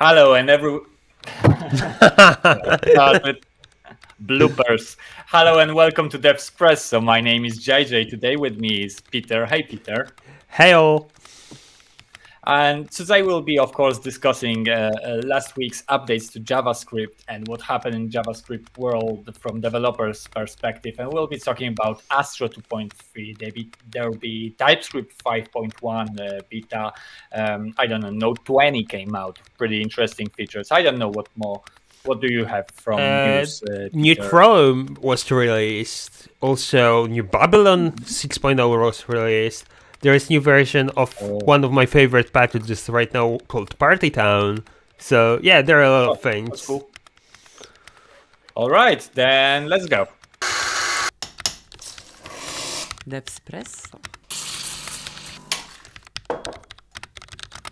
Hello and every Start with bloopers. Hello and welcome to Devspresso. My name is JJ. Today with me is Peter. Hey Peter. Hey all. And today we'll be, of course, discussing uh, uh, last week's updates to JavaScript and what happened in JavaScript world from developers' perspective. And we'll be talking about Astro 2.3. There will be TypeScript 5.1 uh, beta. Um, I don't know, Node 20 came out. Pretty interesting features. I don't know what more. What do you have from Uh, news? Uh, New Chrome was released. Also, New Babylon 6.0 was released. There is new version of Oh. one of my favorite packages right now called Party Town. So yeah, there are a lot Oh, of things. That's cool. All right, then let's go. Devspresso.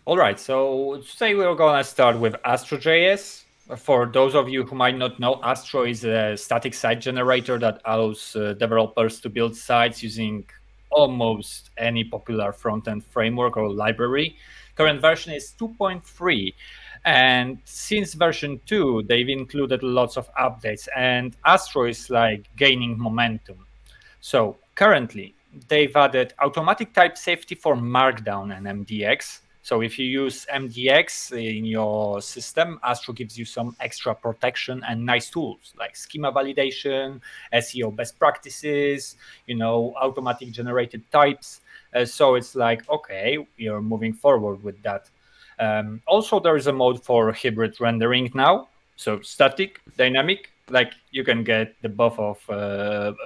All right, so today we're gonna start with Astro.js. For those of you who might not know, Astro is a static site generator that allows uh, developers to build sites using almost any popular front-end framework or library. Current version is 2.3, and since version 2, they've included lots of updates, and Astro is like gaining momentum. So currently, they've added automatic type safety for Markdown and MDX. So if you use MDX in your system, Astro gives you some extra protection and nice tools like schema validation, SEO best practices, you know, automatic generated types. Uh, so it's like, okay, you're moving forward with that. Um, also, there is a mode for hybrid rendering now. So static, dynamic, like you can get the both of uh,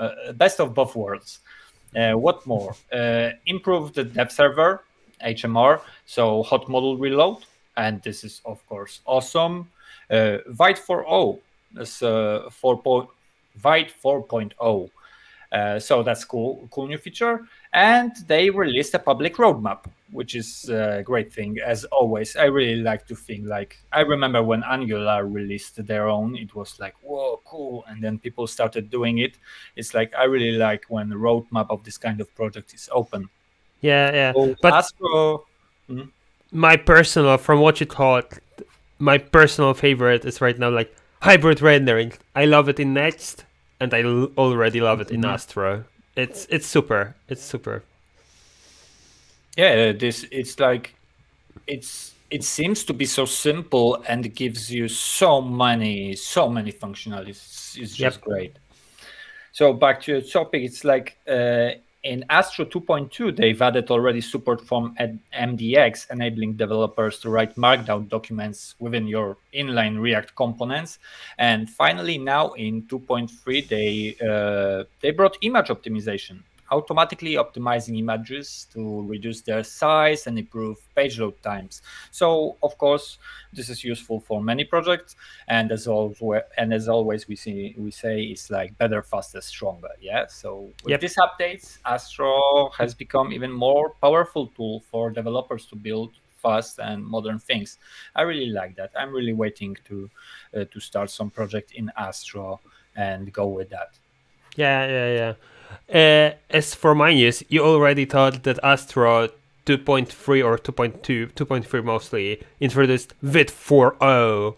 uh, best of both worlds. Uh, what more? Uh, improve the dev server, HMR, so hot module reload, and this is of course awesome. Uh, Vite 4.0 is uh, 4. Po- Vite 4.0. Uh, so that's cool, cool new feature. And they released a public roadmap, which is a great thing. As always, I really like to think like I remember when Angular released their own, it was like whoa, cool, and then people started doing it. It's like I really like when the roadmap of this kind of project is open. Yeah, yeah. So But Astro, my personal, from what you it, my personal favorite is right now like hybrid rendering. I love it in Next, and I l- already love it in Mhm. Astro. It's it's super. It's super. yeah, this it's like it's it seems to be so simple and gives you so many so many functionalities. It's just Yep. great. So back to the topic, it's like uh, in Astro 2.2, they've added already support from MDX, enabling developers to write Markdown documents within your inline React components. And finally, now in 2.3, they uh, they brought image optimization, automatically optimizing images to reduce their size and improve page load times. So, of course, this is useful for many projects and as always and as always we see we say it's like better faster stronger yeah so with Yep. these updates astro has become even more powerful tool for developers to build fast and modern things i really like that i'm really waiting to uh, to start some project in astro and go with that Yeah, yeah, yeah. Uh, as for my news, you already thought that Astro 2.3 or 2.2, 2.3 mostly, introduced Vite 4.0.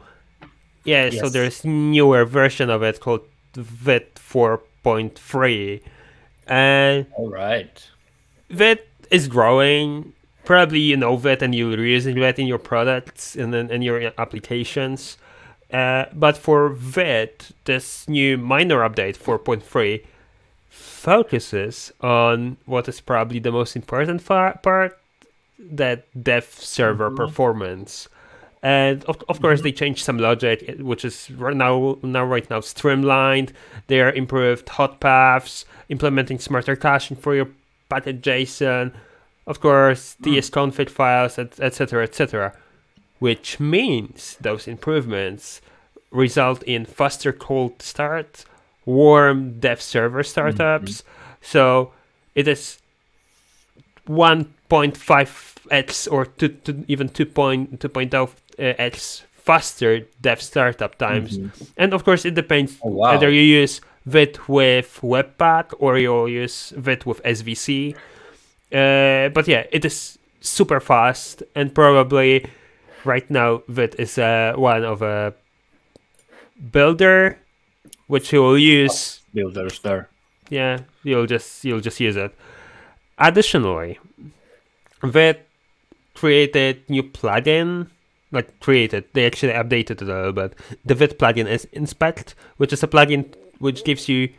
Yeah, so there's newer version of it called Vite 4.3. And all right Vite is growing. Probably you know Vite and you're using Vite in your products and then in your applications. Uh, but for Vite, this new minor update 4.3 focuses on what is probably the most important fa- part that dev server mm-hmm. performance. And of, of course, mm-hmm. they changed some logic, eh, which is right now now right now streamlined. They are improved hot paths, implementing smarter caching for your package JSON. Of course, mm. tsconfig files, etc., etc. Which means those improvements result in faster cold start, warm dev server startups. So it is 1.5x or two, two, even 2.2.0x faster dev startup times. And of course, it depends Oh, wow. whether you use Vite with Webpack or you use Vite with SWC. Uh, but yeah, it is super fast and probably right now Vite is uh, one of a builder, which you will use. Builders there. Yeah, you'll just you'll just use it. Additionally, Vite created new plugin. Not created, they actually updated it a little bit. The Vite plugin is Inspect, which is a plugin which gives you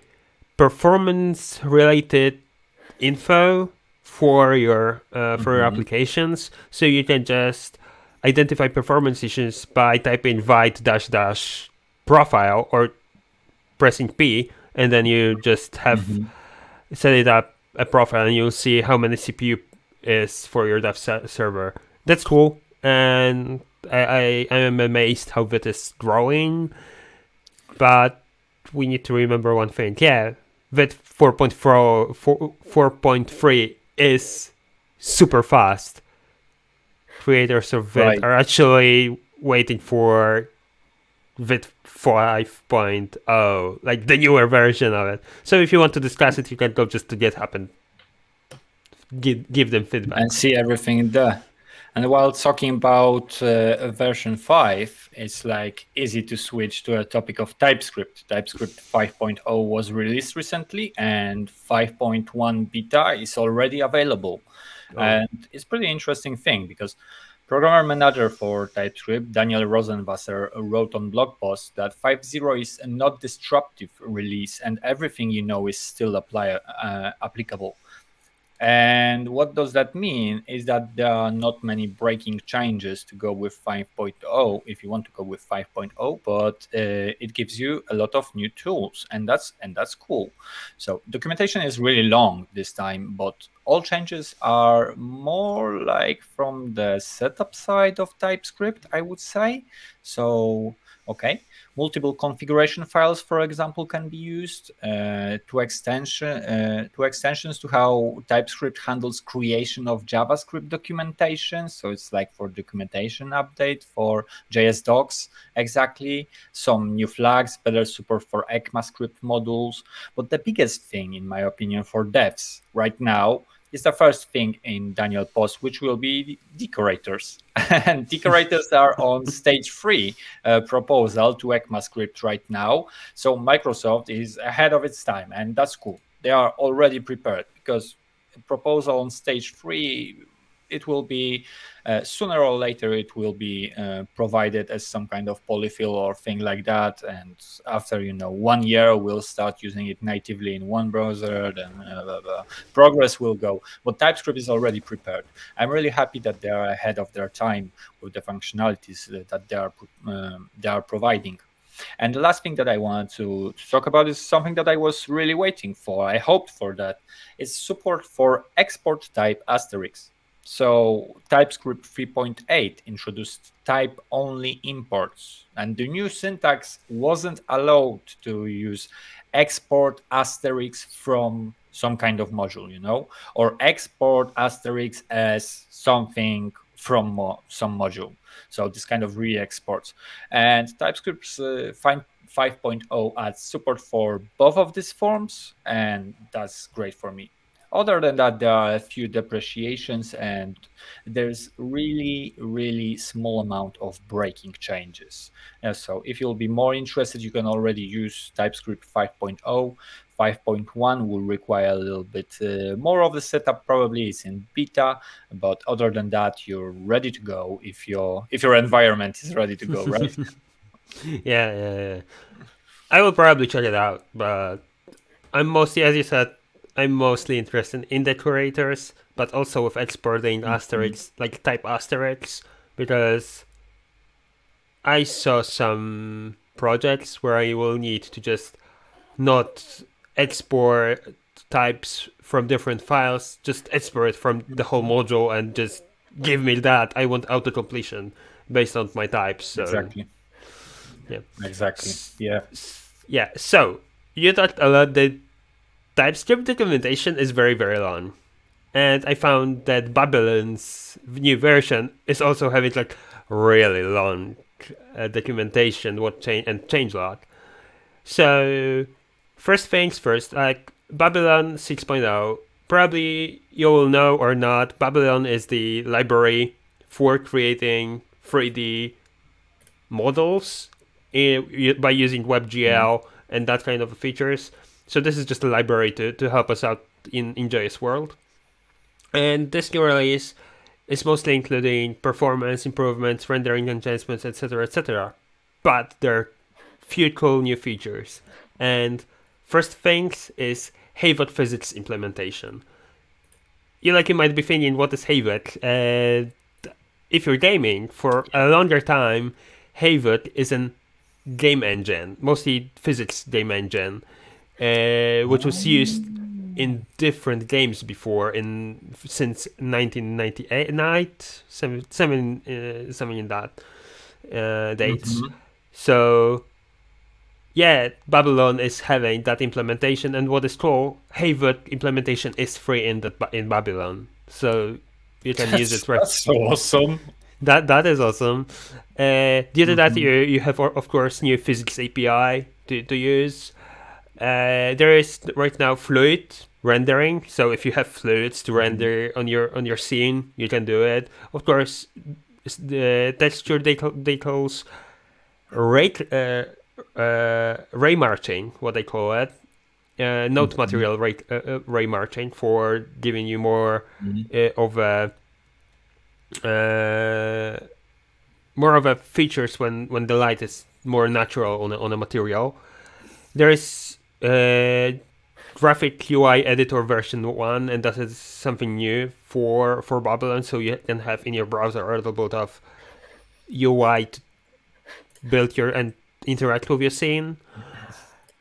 performance related info for your uh, for your Mhm. applications so you can just identify performance issues by typing vite dash dash profile or pressing p and then you just have Mhm. set it up a profile and you'll see how many cpu is for your dev se- server that's cool and I, I am amazed how Vite is growing but we need to remember one thing yeah Vite 4.4 4, 4.3 is super fast. Creators of Vite Right. are actually waiting for Vite 5.0, like the newer version of it. So if you want to discuss it, you can go just to GitHub and give give them feedback. and see everything there. And while talking about uh, version 5, it's like easy to switch to a topic of TypeScript. TypeScript 5.0 was released recently, and 5.1 beta is already available. And it's pretty interesting thing because programmer manager for TypeScript, Daniel Rosenwasser, wrote on blog post that 5.0 is a not disruptive release, and everything you know is still apply, uh, applicable. And what does that mean is that there are not many breaking changes to go with 5.0 if you want to go with 5.0, but uh, it gives you a lot of new tools, and that's and that's cool. So documentation is really long this time, but all changes are more like from the setup side of TypeScript, I would say. So okay, multiple configuration files, for example, can be used uh, to extension uh, to extensions to how TypeScript handles creation of JavaScript documentation. So it's like for documentation update for JS docs exactly. Some new flags, better support for ECMAScript modules. But the biggest thing, in my opinion, for devs right now is the first thing in Daniel post, which will be decorators. and decorators are on stage three uh, proposal to ECMAScript right now. So Microsoft is ahead of its time, and that's cool. They are already prepared because proposal on stage three it will be uh, sooner or later it will be uh, provided as some kind of polyfill or thing like that and after you know one year we'll start using it natively in one browser then uh, blah, blah. progress will go but typescript is already prepared i'm really happy that they are ahead of their time with the functionalities that- they are um, they are providing and the last thing that I wanted to, to talk about is something that I was really waiting for. I hoped for that. Is support for export type asterisk. So TypeScript 3.8 introduced type only imports, and the new syntax wasn't allowed to use export asterisk from some kind of module, you know, or export asterisk as something from mo- some module. So this kind of re-exports. And TypeScript uh, fin- 5.0 adds support for both of these forms, and that's great for me. Other than that, there are a few depreciations, and there's really, really small amount of breaking changes. Uh, so if you'll be more interested, you can already use TypeScript 5.0. 5.1 will require a little bit uh, more of the setup probably it's in beta but other than that you're ready to go if your if your environment is ready to go right yeah, yeah, yeah. I will probably check it out, but I'm mostly, as you said, I'm mostly interested in decorators, but also with exporting mm-hmm. asterisks, like type asterisks, because I saw some projects where I will need to just not export types from different files, just export from the whole module and just give me that. I want auto completion based on my types. So exactly yeah. exactly yeah yeah, so you talked a lot that TypeScript documentation is very, very long. And I found that Babylon's new version is also having like really long uh, documentation what change and changelog. So first things first, like Babylon 6.0, probably you will know or not, Babylon is the library for creating 3D models i- by using WebGL and that kind of features. So this is just a library to, to help us out in, in JS world. And this new release is mostly including performance improvements, rendering enhancements, etc., etc. But there are few cool new features. And first things is Havok physics implementation. You like you might be thinking, what is Havok? Uh, if you're gaming for a longer time, Havok is a game engine, mostly physics game engine, uh, which was used in different games before in since 1998 seven, seven, uh, something in that uh, dates Mhm. so yeah babylon is having that implementation and what is cool Havok implementation is free in that Ba- in babylon so you can use it right That's so awesome. that that is awesome. Uh, due to that, Mhm. you you have of course new physics API to to use. Uh, there is right now fluid rendering, so if you have fluids to render on your on your scene, you can do it. Of course, the texture they call, they calls ray uh, uh, ray marching, what they call it. Uh, node Mhm. material ray uh, uh, ray marching for giving you more Mhm. uh, of a uh, more of a features when when the light is more natural on a, on a material. There is uh, graphic UI editor version one, and that is something new for for Babylon. So you can have in your browser a little bit of UI to build your and interact with your scene.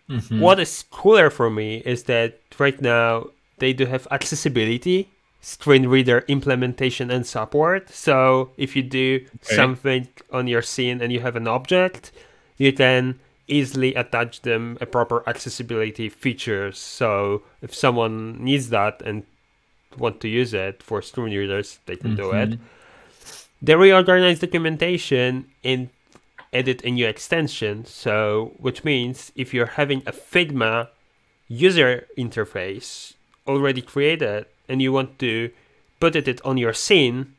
Mhm. What is cooler for me is that right now they do have accessibility, screen reader implementation, and support. So if you do Okay. something on your scene and you have an object, you can easily attach them a proper accessibility features. So if someone needs that and want to use it for screen readers, they can do it. Mhm. They reorganize documentation and edit a new extension. So, which means if you're having a Figma user interface already created and you want to put it on your scene,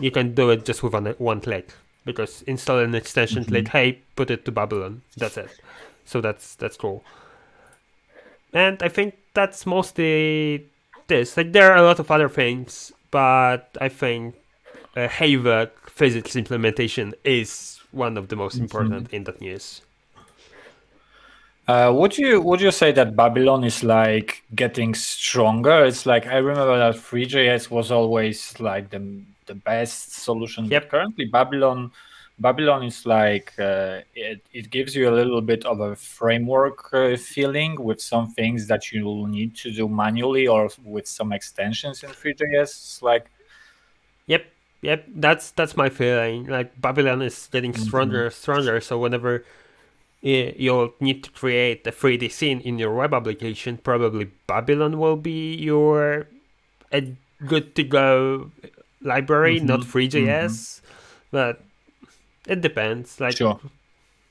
you can do it just with one, one click. Because install an extension, like hey, put it to Babylon. That's it. So that's that's cool. And I think that's mostly this. Like there are a lot of other things, but I think uh, Havok physics implementation is one of the most important in that news. Uh, would you would you say that Babylon is like getting stronger? It's like I remember that ThreeJS was always like the the best solution. Yep. Currently, Babylon Babylon is like uh, it it gives you a little bit of a framework uh, feeling with some things that you will need to do manually or with some extensions in ThreeJS. It's like Yep, yep. That's that's my feeling. Like Babylon is getting stronger, stronger. So whenever you'll need to create a 3D scene in your web application, probably Babylon will be your a good to go library, not Mhm, ThreeJS. But it depends. Like Sure.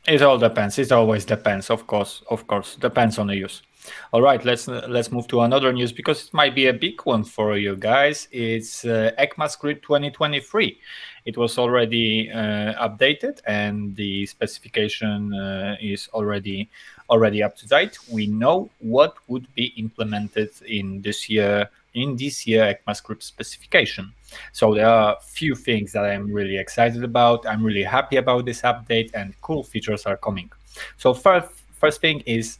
It all depends. It always depends, of course. Of course, depends on the use. All right, let's let's move to another news because it might be a big one for you guys. It's uh, ECMAScript 2023. It was already uh, updated, and the specification uh, is already already up to date. We know what would be implemented in this year in this year ECMAScript specification. So there are a few things that I'm really excited about. I'm really happy about this update, and cool features are coming. So first, first thing is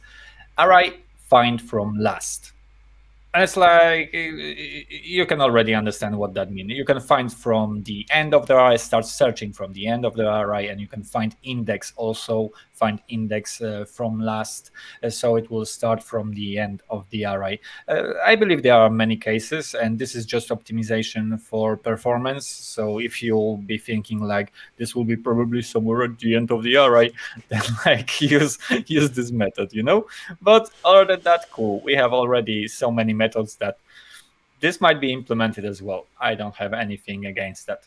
array find from last. And it's like you can already understand what that means. You can find from the end of the array, start searching from the end of the array, and you can find index also, find index uh, from last. Uh, so it will start from the end of the array. Uh, I believe there are many cases, and this is just optimization for performance. So if you'll be thinking like this will be probably somewhere at the end of the array, then like use use this method, you know. But other than that, cool. We have already so many methods that this might be implemented as well. I don't have anything against that.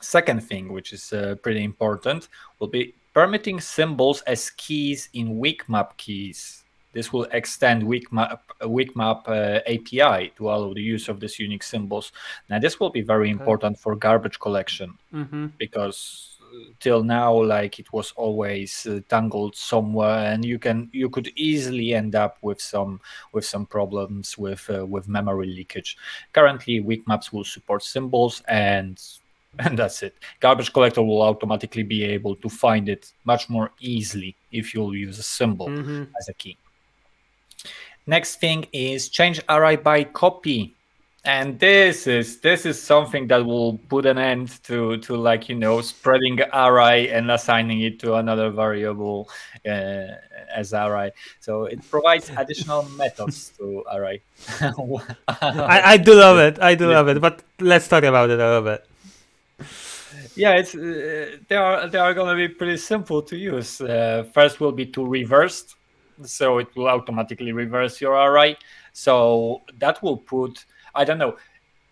Second thing, which is uh, pretty important, will be permitting symbols as keys in weak map keys. this will extend WeakMap, WeakMap uh, API to allow the use of these unique symbols. Now, this will be very important for garbage collection Mm-hmm. because till now, like it was always uh, tangled somewhere, and you can you could easily end up with some with some problems with uh, with memory leakage. Currently, weak maps will support symbols and and that's it. Garbage collector will automatically be able to find it much more easily if you'll use a symbol Mm-hmm. as a key. Next thing is change array by copy. And this is this is something that will put an end to to like you know spreading array and assigning it to another variable uh, as array. So it provides additional methods to array. I, I do love it. I do love it. But let's talk about it a little bit. yeah it's uh, they are they are going to be pretty simple to use uh, first will be to reversed so it will automatically reverse your array so that will put i don't know.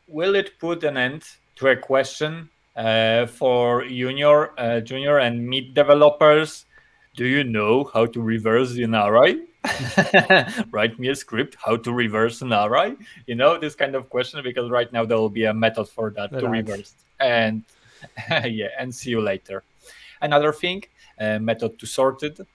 Will it put an end to a question uh, for junior uh, junior and mid developers? Do you know how to reverse an array write me a script how to reverse an array you know this kind of question because right now there will be a method for that to reverse. And yeah and see you later. Another thing uh, method to sorted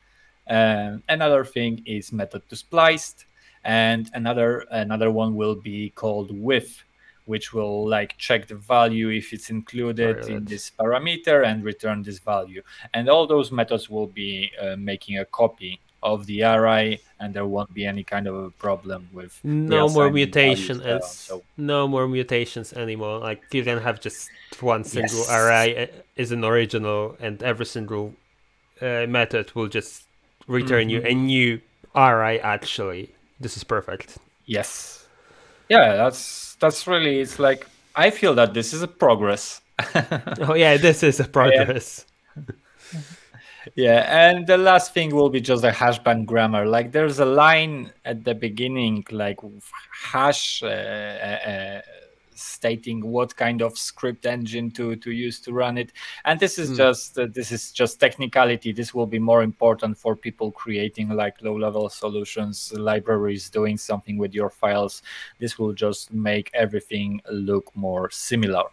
um, another thing is method to spliced and another another one will be called with which will like check the value if it's included in this parameter and return this value and all those methods will be uh, making a copy of the array and there won't be any kind of a problem with No more mutation down. so no more mutations anymore. Like you can have just one single Yes. array uh, is an original, and every single uh, method will just return you a new array. Actually, this is perfect. yes yeah that's that's really it's like i feel that this is a progress Oh yeah, this is a progress. Yeah, and the last thing will be just a hashbang grammar. Like there's a line at the beginning, like hash uh, uh, uh, stating what kind of script engine to to use to run it. And this is Hmm. just uh, this is just technicality. This will be more important for people creating like low level solutions, libraries, doing something with your files. This will just make everything look more similar.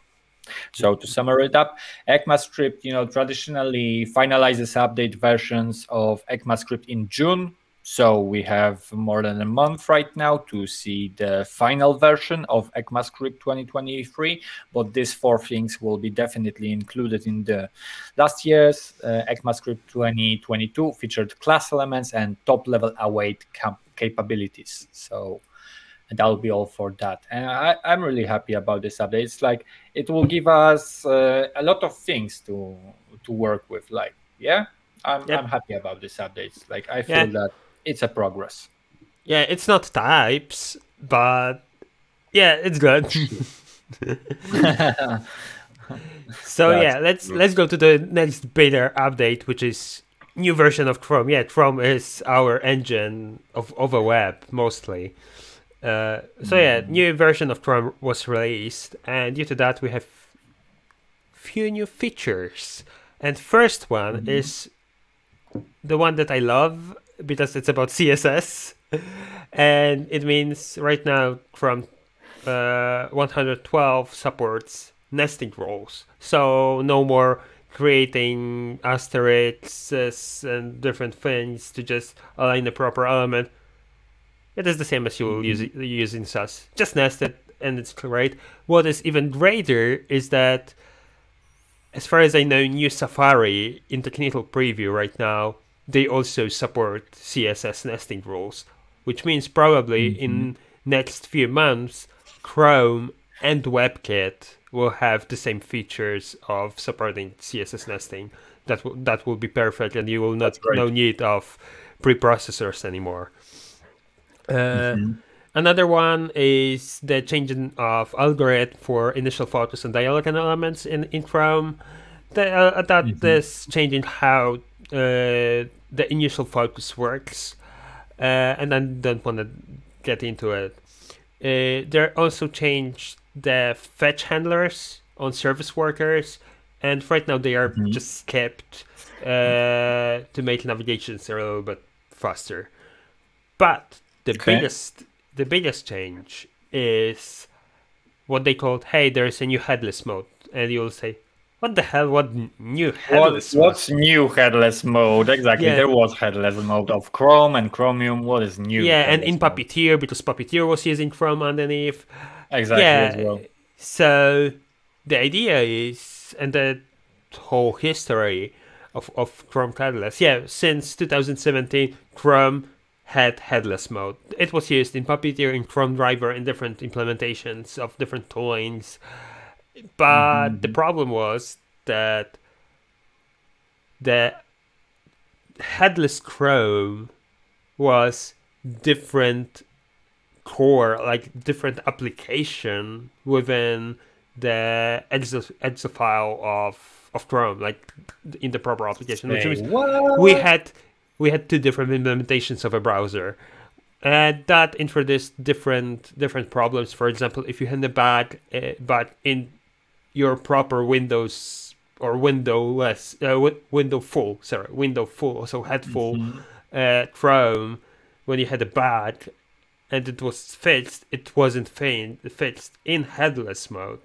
So to sum it up, ECMAScript, you know, traditionally finalizes update versions of ECMAScript in June. So we have more than a month right now to see the final version of ECMAScript 2023. But these four things will be definitely included in the last year's uh, ECMAScript 2022 featured class elements and top level await cap- capabilities. So and that'll be all for that. And I, I'm really happy about this update. It's like it will give us uh, a lot of things to to work with. Like, yeah, I'm, Yep. I'm happy about this update. Like, I feel Yeah. that it's a progress. Yeah, it's not types, but yeah, it's good. so That's yeah, let's let's go to the next beta update, which is new version of Chrome. Yeah, Chrome is our engine of of a web mostly. Uh, so yeah, new version of Chrome was released, and due to that, we have few new features. And first one is the one that I love because it's about CSS, and it means right now Chrome uh, 112 supports nesting rules. So no more creating asterisks and different things to just align the proper element. It is the same as you will use it, using Sass. Just nest it, and it's great. What is even greater is that, as far as I know, new Safari in the technical preview right now, they also support CSS nesting rules, which means probably in next few months, Chrome and WebKit will have the same features of supporting CSS nesting. That will that will be perfect, and you will not no need of preprocessors anymore. Uh, Another one is the changing of algorithm for initial focus and dialog and elements in, in Chrome. The, uh, that is changing how uh, the initial focus works, uh, and I don't want to get into it. Uh, they also changed the fetch handlers on service workers, and right now they are just skipped uh, to make navigations a little bit faster. But the Okay. biggest the biggest change is what they called hey, there's a new headless mode, and you'll say, what the hell? What new What, headless? mode?" what's new headless mode? Exactly. Yeah. There was headless mode of Chrome and Chromium. What is new? yeah, and in mode? Puppeteer because Puppeteer was using Chrome underneath. Exactly yeah. as well. So the idea is, and the whole history of, of Chrome headless, yeah, since 2017, Chrome had headless mode. It was used in Puppeteer, in Chrome Driver, in different implementations of different toolings. But the problem was that the headless Chrome was different core, like different application within the exe file of of Chrome, like in the proper application, which means what? we had we had two different implementations of a browser. And that introduced different different problems. For example if you had a bad uh, but in your proper windows or windowless uh, wi- window full sorry window full so head full uh, chrome when you had a bug and it was fixed it wasn't fin- fixed in headless mode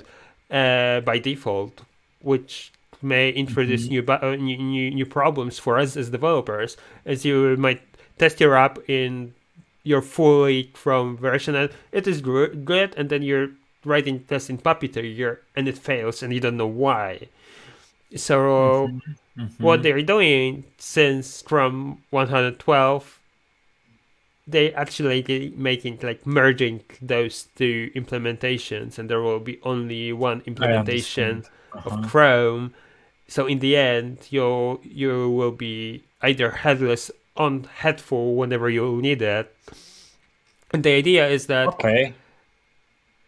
uh, by default which may introduce new, bu- uh, new new new problems for us as developers as you might test your app in your fully Chrome version and it is gr- good and then you're writing test in Puppeteer and it fails and you don't know why. So what they're doing since Chrome 112 they actually making like merging those two implementations and there will be only one implementation Uh-huh. of Chrome. So in the end, you you will be either headless on headful whenever you need it. And the idea is that Okay.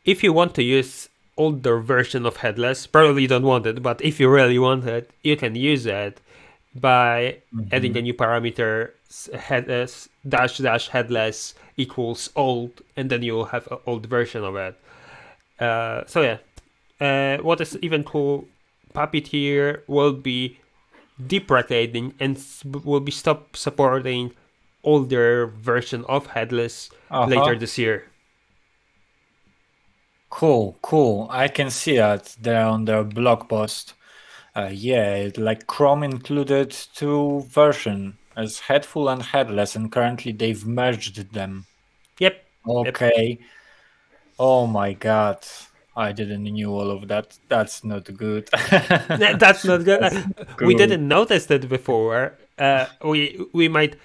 If you want to use older version of headless, probably you don't want it, but if you really want it, you can use it by adding a new parameter headless dash dash headless equals old, and then you'll have an old version of it. Uh, so yeah, uh, what is even cool, Puppeteer will be deprecating and will be stop supporting older version of headless Uh-huh. later this year. Cool, cool. I can see that there on their blog post. Uh, yeah, it, like Chrome included two version as headful and headless, and currently they've merged them. Yep. Okay. Oh my god. I didn't knew all of that. That's not good. That's not good. Uh, We didn't notice that before. Uh, we we might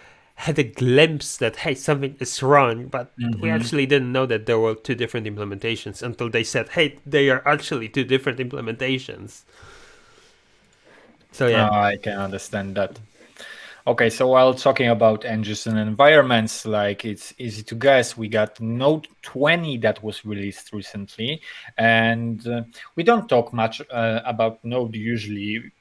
had a glimpse that hey something is wrong, but we Mm-hmm. actually didn't know that there were two different implementations until they said hey they are actually two different implementations. So yeah, Ah, I can understand that. Okay, so while talking about engines and environments, like it's easy to guess, we got Node 20 that was released recently, and uh, we don't talk much uh, about Node usually.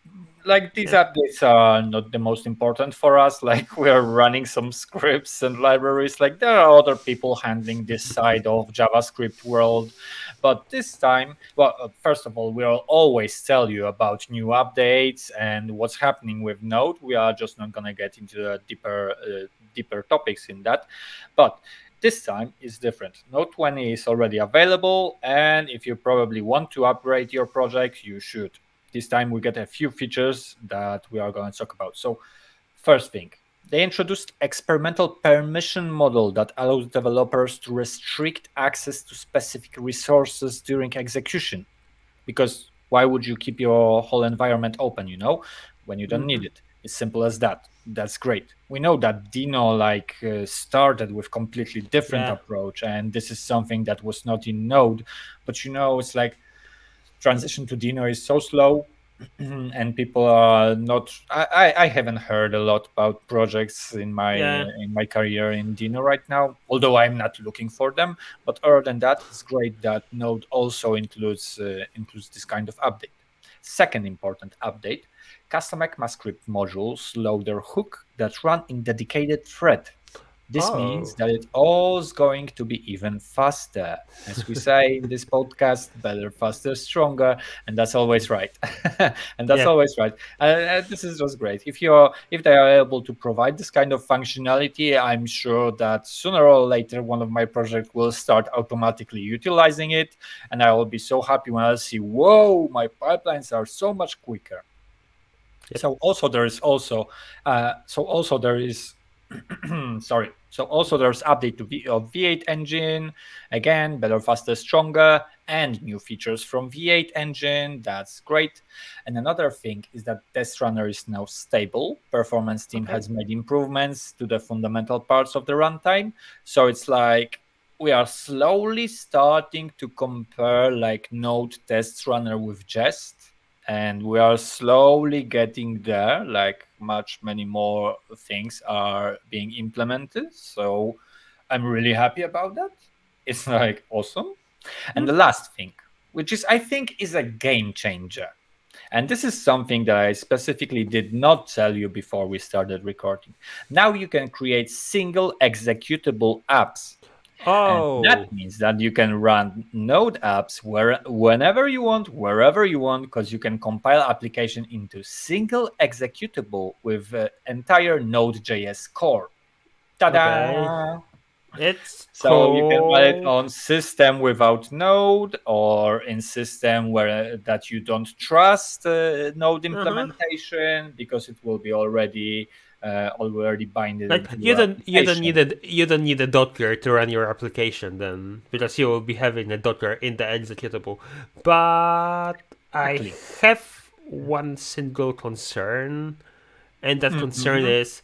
Like these updates are not the most important for us. Like we are running some scripts and libraries. Like there are other people handling this side of JavaScript world, but this time, well, uh, first of all, we'll always tell you about new updates and what's happening with Node. We are just not gonna get into the deeper, uh, deeper topics in that, but this time is different. Node 20 is already available, and if you probably want to upgrade your project, you should. This time we get a few features that we are going to talk about. So, first thing, they introduced experimental permission model that allows developers to restrict access to specific resources during execution. Because why would you keep your whole environment open, you know, when you don't need it? It's simple as that. That's great. We know that Deno like uh, started with completely different Yeah. approach, and this is something that was not in Node. But you know, it's like transition to Deno is so slow and people are not I, I haven't heard a lot about projects in my Yeah. in my career in Deno right now although I'm not looking for them. But other than that it's great that Node also includes uh, includes this kind of update. Second important update custom ECMAScript modules load their hook that run in dedicated thread This Oh. means that it all's going to be even faster. As we say in this podcast, better, faster, stronger, and that's always right. and that's Yeah. always right. Uh, uh, this is just great. If you're if they are able to provide this kind of functionality, I'm sure that sooner or later one of my projects will start automatically utilizing it, and I will be so happy when I see, whoa, my pipelines are so much quicker. So also there is also uh, so also there is sorry so also there's update to v- of v8 engine. Again better faster stronger and new features from v8 engine. That's great. And another thing is that test runner is now stable. Performance team Okay. has made improvements to the fundamental parts of the runtime. So it's like we are slowly starting to compare like node test runner with jest and we are slowly getting there like much many more things are being implemented. So i'm really happy about that. It's like awesome. And the mm-hmm. last thing which is i think is a game changer. And this is something that i specifically did not tell you before we started recording. Now you can create single executable apps Oh, and that means that you can run Node apps where whenever you want, wherever you want, because you can compile application into single executable with uh, entire Node.js core. Ta-da! it's So you can run it on system without Node, or in system where uh, that you don't trust uh, Node Uh-huh. implementation because it will be already uh, already binded. Like you don't you don't need a you don't need a Docker to run your application then because you will be having a Docker in the executable. But Exactly. I have one single concern, and that concern Mhm. is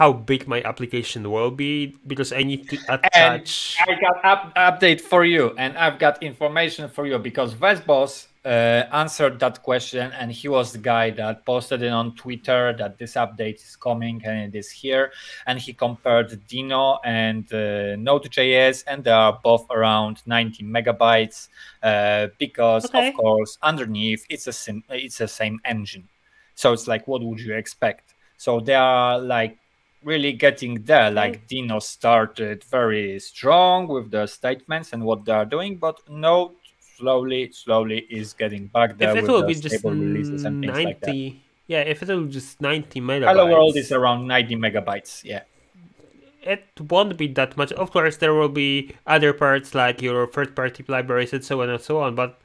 how big my application will be because I need to And attach. I got up, update for you, and I've got information for you because Wes Bos uh, answered that question, and he was the guy that posted it on Twitter that this update is coming and it is here, and he compared Deno and uh, Node.js, and they are both around 90 megabytes uh, because, Okay. of course, underneath it's a sim- it's the same engine, so it's like what would you expect? So they are like really getting there. Like Deno started very strong with the statements and what they are doing, but Node slowly, slowly is getting back there If it with will be just stable releases and things like that. ninety, yeah, if it will just ninety megabytes. Hello World is around 90 megabytes. Yeah. it won't be that much. Of course, there will be other parts like your third-party libraries and so on and so on. But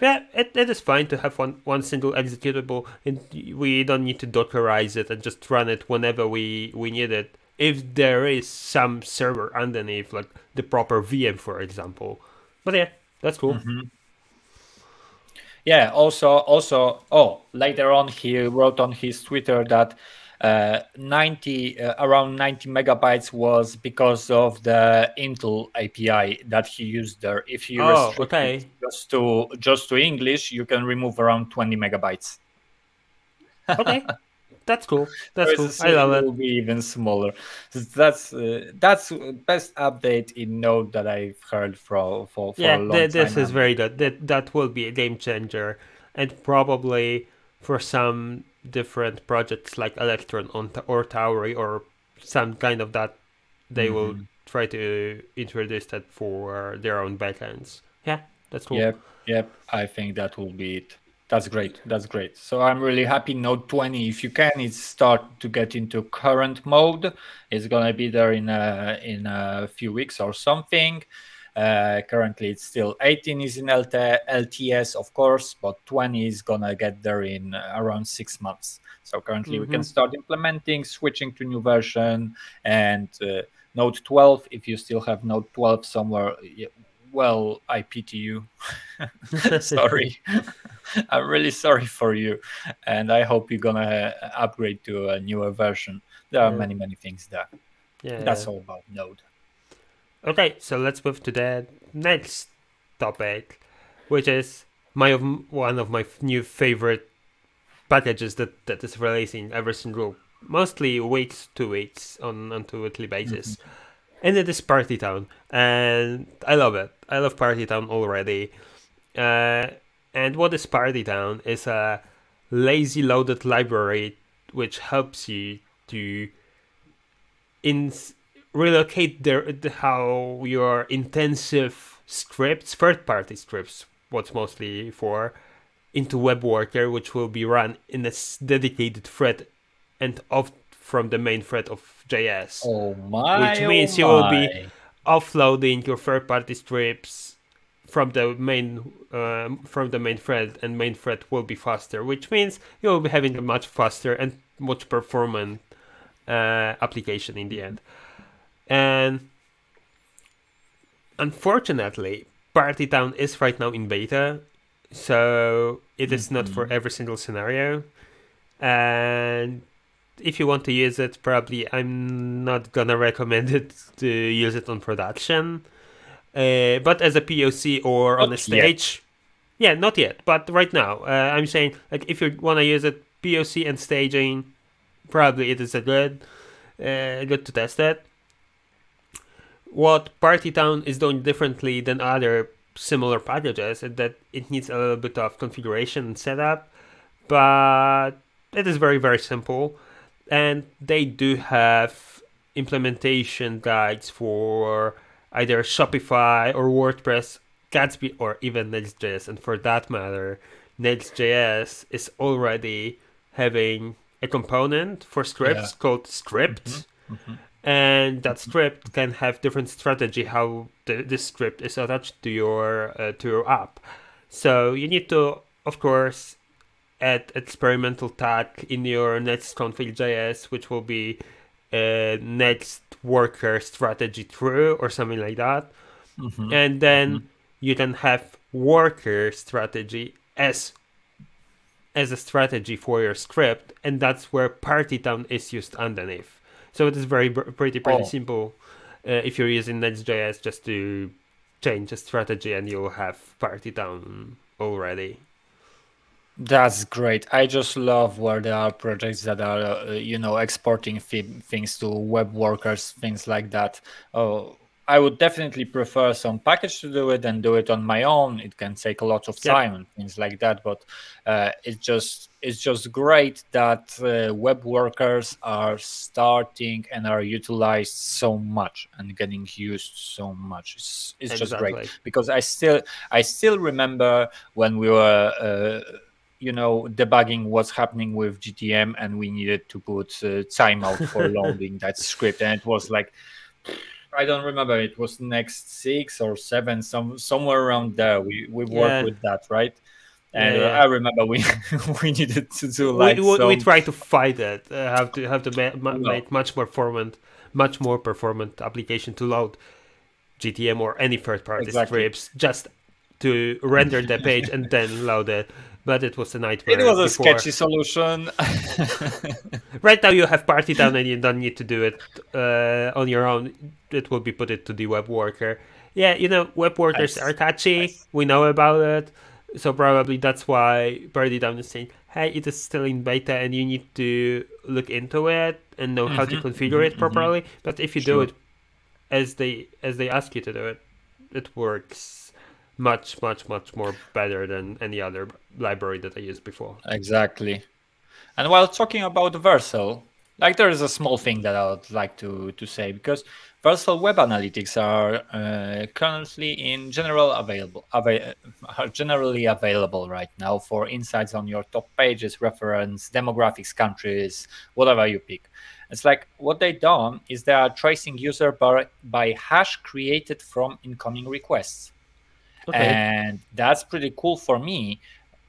yeah, it, it is fine to have one, one single executable, and we don't need to Dockerize it and just run it whenever we, we need it. If there is some server underneath, like the proper VM, for example. But yeah, that's cool. Yeah. Also, also, oh, later on he wrote on his Twitter that uh, 90 uh, around 90 megabytes was because of the Intl API that he used there. If you Oh, okay. just to just to English, you can remove around 20 megabytes. Okay, that's cool. That's cool. I love it it. will be even smaller. That's uh, that's best update in Node that I've heard for for, for yeah, a long th- this is now. very good. That that will be a game changer, and probably for some different projects like Electron on t- or Tauri or some kind of that, they will Mhm. try to introduce that for their own backends. Yeah, that's cool. Yep, yep. I think that will be it. That's great. That's great. So I'm really happy. Node 20, if you can, it's start to get into current mode. It's gonna be there in a in a few weeks or something. Uh, currently, it's still 18 is in LT, LTS, of course, but 20 is gonna get there in around six months. So currently, we can Mhm. start implementing, switching to new version, and uh, Node 12. If you still have Node 12 somewhere, yeah, well, I pity you. sorry, I'm really sorry for you, and I hope you're gonna uh, upgrade to a newer version. There are Yeah. many, many things there. Yeah. That's all about Node. Okay, so let's move to the next topic, which is my one of my new favorite packages that, that is releasing every single, mostly weeks to weeks on on to weekly basis, and it is Party Town, and I love it. I love Party Town already. Uh, and what is Party Town is a lazy loaded library which helps you to in relocate the, the how your intensive scripts, third-party scripts, what's mostly for, into Web Worker, which will be run in a dedicated thread and off from the main thread of JS. Oh my! Which means oh you will be offloading your third-party strips from the main um, from the main thread, and main thread will be faster, which means you will be having a much faster and much performant uh, application in the end. And unfortunately, Party Town is right now in beta, so it is not for every single scenario. And if you want to use it, probably I'm not gonna recommend it to use it on production. Uh, but as a POC or on Not a stage, yeah, not yet. But right now, uh, I'm saying like if you want to use it POC and staging, probably it is a good, uh, good to test it. What Partytown is doing differently than other similar packages is that it needs a little bit of configuration and setup, but it is very very simple, and they do have implementation guides for either Shopify or WordPress, Gatsby, or even Next.js. And for that matter, Next.js is already having a component for scripts Yeah. called script. Mm-hmm. Mm-hmm. And that mm-hmm. script can have different strategy how the, this script is attached to your uh, to your app. So you need to, of course, add experimental tag in your next config.js, which will be uh, next worker strategy true or something like that. And then you can have worker strategy as as a strategy for your script, and that's where Partytown is used underneath. So it is very pretty pretty Oh. simple. Uh, if you're using Next.js, just to change a strategy, and you'll have Partytown already. That's great. I just love where there are projects that are, uh, you know, exporting thi- things to web workers, things like that. Oh, I would definitely prefer some package to do it and do it on my own. It can take a lot of Yeah. time and things like that. But uh, it's just it's just great that uh, web workers are starting and are utilized so much and getting used so much. It's, it's just great because I still I still remember when we were. Uh, you know debugging what's happening with gtm and we needed to put uh, timeout for loading that script and it was like i don't remember it was next six or seven some somewhere around there we we worked Yeah. with that right and Yeah, uh, yeah. i remember we we needed to do like we, we, we try to fight that. Uh, have to have to ma- ma- No. make much more performant, much more performant application to load GTM or any third-party Exactly. scripts just to render the page and then load it. But it was a nightmare. it was a before. sketchy solution Right now you have Partytown and you don't need to do it uh, on your own. It will be put it to the web worker. Yeah, you know, web workers Nice. are catchy. Nice. We know about it. So probably that's why Partytown is saying, hey, it is still in beta and you need to look into it and know how to mm-hmm. configure it mm-hmm. Mm-hmm. properly. But if you do it as they as they ask you to do it, it works much, much, much more better than any other library that I used before. Exactly. And while talking about Vercel, like there is a small thing that I would like to, to say because Vercel Web Analytics are uh, currently in general available, ava- are generally available right now for insights on your top pages, reference, demographics, countries, whatever you pick. It's like what they done is they are tracing user by hash created from incoming requests Okay. and that's pretty cool for me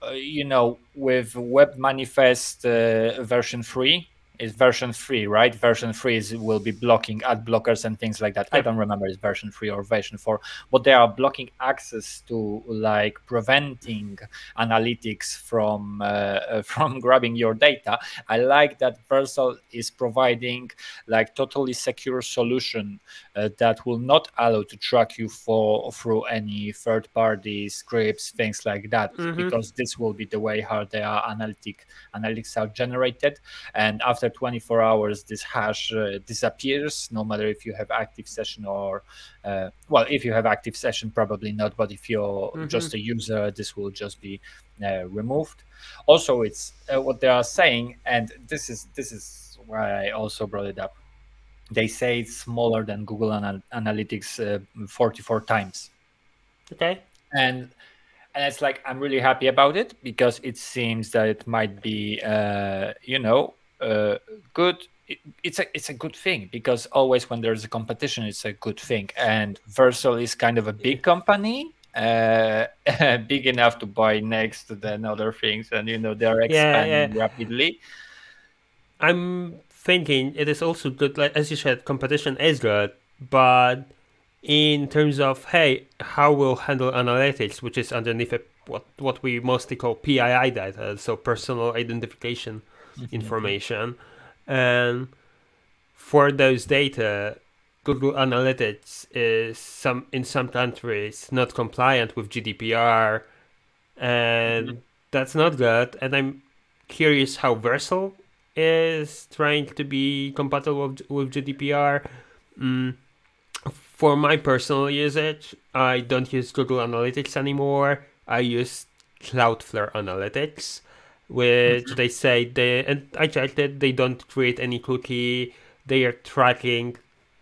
uh, you know with web manifest uh, version 3 is version 3 right? Version 3 is, will be blocking ad blockers and things like that. I don't remember it's version 3 or version 4 but they are blocking access to like preventing analytics from uh, uh, from grabbing your data. I like that Vercel is providing like totally secure solution uh, that will not allow to track you for through any third party scripts things like that Mhm. because this will be the way how they are analytic analytics are generated. And after 24 hours this hash uh, disappears no matter if you have active session or uh, well if you have active session probably not but if you're Mhm. just a user this will just be uh, removed also it's uh, what they are saying and this is this is why i also brought it up they say it's smaller than Google Anal- Analytics uh, 44 times. Okay. And and it's like I'm really happy about it because it seems that it might be, uh, you know, uh, good. It's a it's a good thing because always when there's a competition, it's a good thing. And Vercel is kind of a big company, uh, big enough to buy next than other things, and you know they're expanding yeah. rapidly. I'm thinking it is also good, like as you said, competition is good, but in terms of hey, how we'll handle analytics, which is underneath it, what what we mostly call PII data, so personal identification information, and for those data, Google Analytics is some in some countries not compliant with GDPR, and that's not good. And I'm curious how Vercel is trying to be compatible with, with GDPR. Mm, for my personal usage, I don't use Google Analytics anymore. I use Cloudflare Analytics, which they say they and I checked it. They don't create any cookie. They are tracking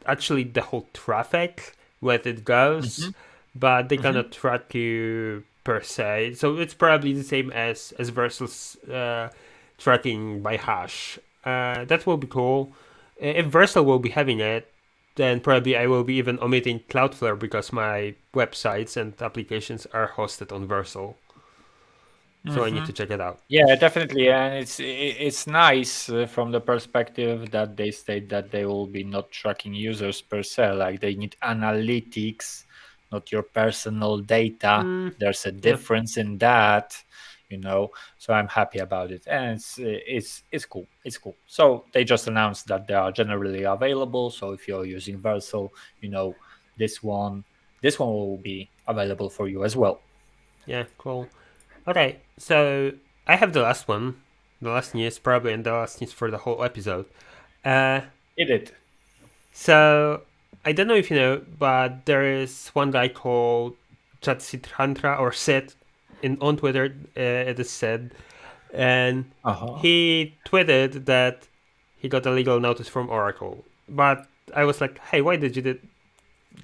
actually the whole traffic where it goes, but they cannot track you per se. So it's probably the same as as Vercel's uh, tracking by hash. Uh, that will be cool. Uh, If Vercel will be having it, then probably I will be even omitting Cloudflare because my websites and applications are hosted on Vercel. So I need to check it out. Yeah, definitely, and it's it's nice uh, from the perspective that they state that they will be not tracking users per se. Like they need analytics, not your personal data. Mm, There's a difference in that, you know. So I'm happy about it, and it's it's it's cool. It's cool. So they just announced that they are generally available. So if you're using Vercel, you know this one this one will be available for you as well. Yeah, cool. Okay, so I have the last one, the last news probably, and the last news for the whole episode. Uh, It did. So I don't know if you know, but there is one guy called Chatsitantra or Sid in on Twitter. Uh, it is said, and Uh-huh. he tweeted that he got a legal notice from Oracle. But I was like, hey, why did you did,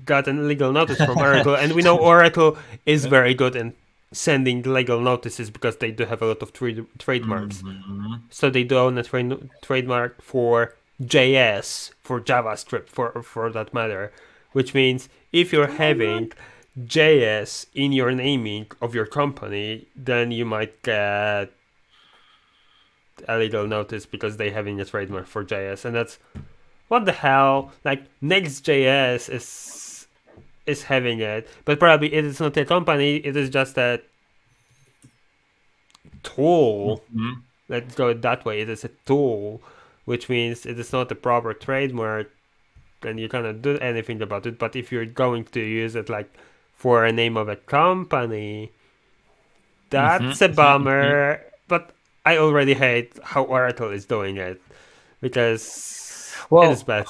got a legal notice from Oracle? and we know Oracle is very good in sending legal notices because they do have a lot of trade, trademarks. Mhm. So they do own a trade, trademark for JS, for JavaScript, for for that matter, which means if you're having JS in your naming of your company, then you might get a legal notice because they having a trademark for JS, and that's what the hell. Like Next.js is is having it, but probably it is not a company. It is just a tool Mhm. let's go that way. It is a tool, which means it is not a proper trademark, and you cannot do anything about it. But if you're going to use it like for a name of a company, that's a bummer. But I already hate how Oracle is doing it because Well, it is bad.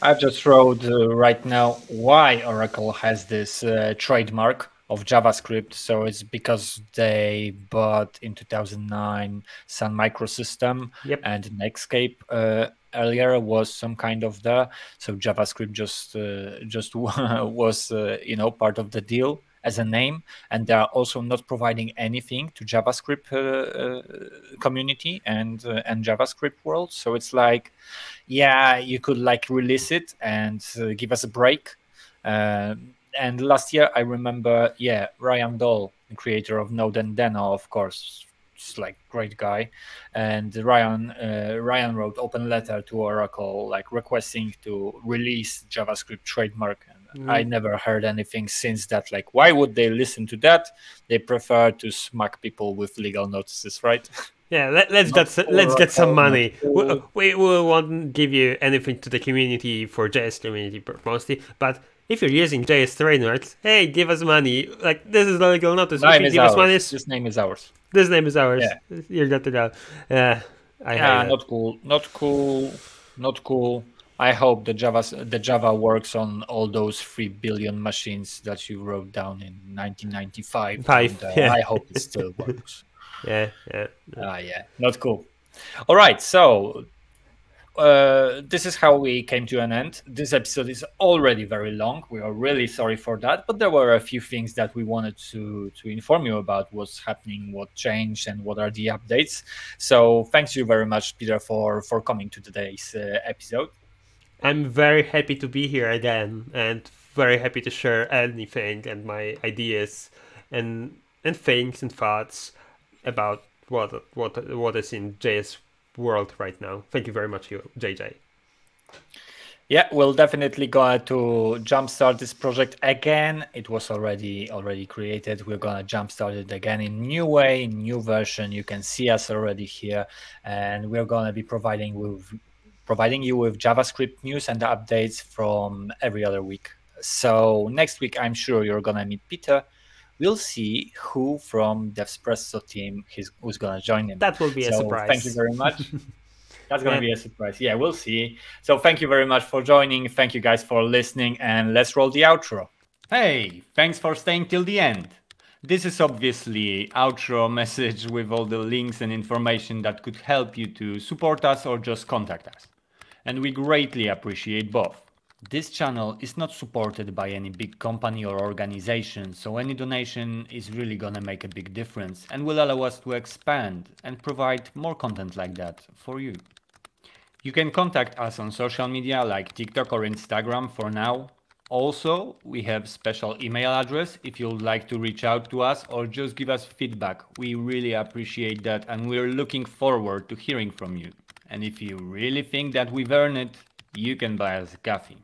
I've just wrote uh, right now why Oracle has this uh, trademark of JavaScript. So it's because they bought in 2009 Sun Microsystem Yep. and Netscape uh, earlier was some kind of the so JavaScript just uh, just was uh, you know part of the deal as a name, and they are also not providing anything to JavaScript uh, uh, community and uh, and JavaScript world. So it's like, yeah, you could like release it and give us a break. And last year, I remember, yeah, Ryan Dahl, the creator of Node and Deno, of course, just like great guy, and Ryan uh, Ryan wrote open letter to Oracle, like requesting to release JavaScript trademark. And I mm. never heard anything since that. Like, why would they listen to that? They prefer to smack people with legal notices, right? Yeah, let, let's get s- let's get some money. We, we we won't give you anything to the community for JS community mostly, but if you're using JS trademarks, hey, give us money. Like this is the legal notice. Name is give us money. This name is ours. this name is ours. Yeah. You're good to go. Yeah, I yeah, not cool. Not cool. Not cool. I hope the Java the Java works on all those three billion machines that you wrote down in 1995. Five, and, uh, yeah. I hope it still works. Yeah, yeah. Ah, yeah, not cool. All right, so uh, this is how we came to an end. This episode is already very long. We are really sorry for that, but there were a few things that we wanted to to inform you about what's happening, what changed, and what are the updates. So thanks you very much, Peter, for for coming to today's uh, episode. I'm very happy to be here again, and very happy to share anything and my ideas and and things and thoughts about what what what is in JS world right now. Thank you very much, JJ. Yeah, we'll definitely go to jumpstart this project again. It was already already created. We're gonna jumpstart it again in new way, new version. You can see us already here, and we're gonna be providing with providing you with JavaScript news and updates from every other week. So next week, I'm sure you're gonna meet Peter. We'll see who from Devspresso team is, who's gonna join him. That will be a surprise. Thank you very much. That's going to Yeah. be a surprise. Yeah, we'll see. So thank you very much for joining. Thank you guys for listening, and let's roll the outro. Hey, thanks for staying till the end. This is obviously outro message with all the links and information that could help you to support us or just contact us. And we greatly appreciate both. This channel is not supported by any big company or organization, so any donation is really gonna make a big difference and will allow us to expand and provide more content like that for you. You can contact us on social media like TikTok or Instagram for now. Also, we have special email address if you'd like to reach out to us or just give us feedback. We really appreciate that and we're looking forward to hearing from you. And if you really think that we've earned it, you can buy us a coffee.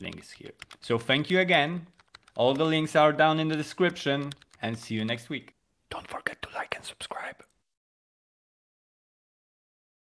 Link is here. So thank you again. All the links are down in the description and see you next week. Don't forget to like and subscribe.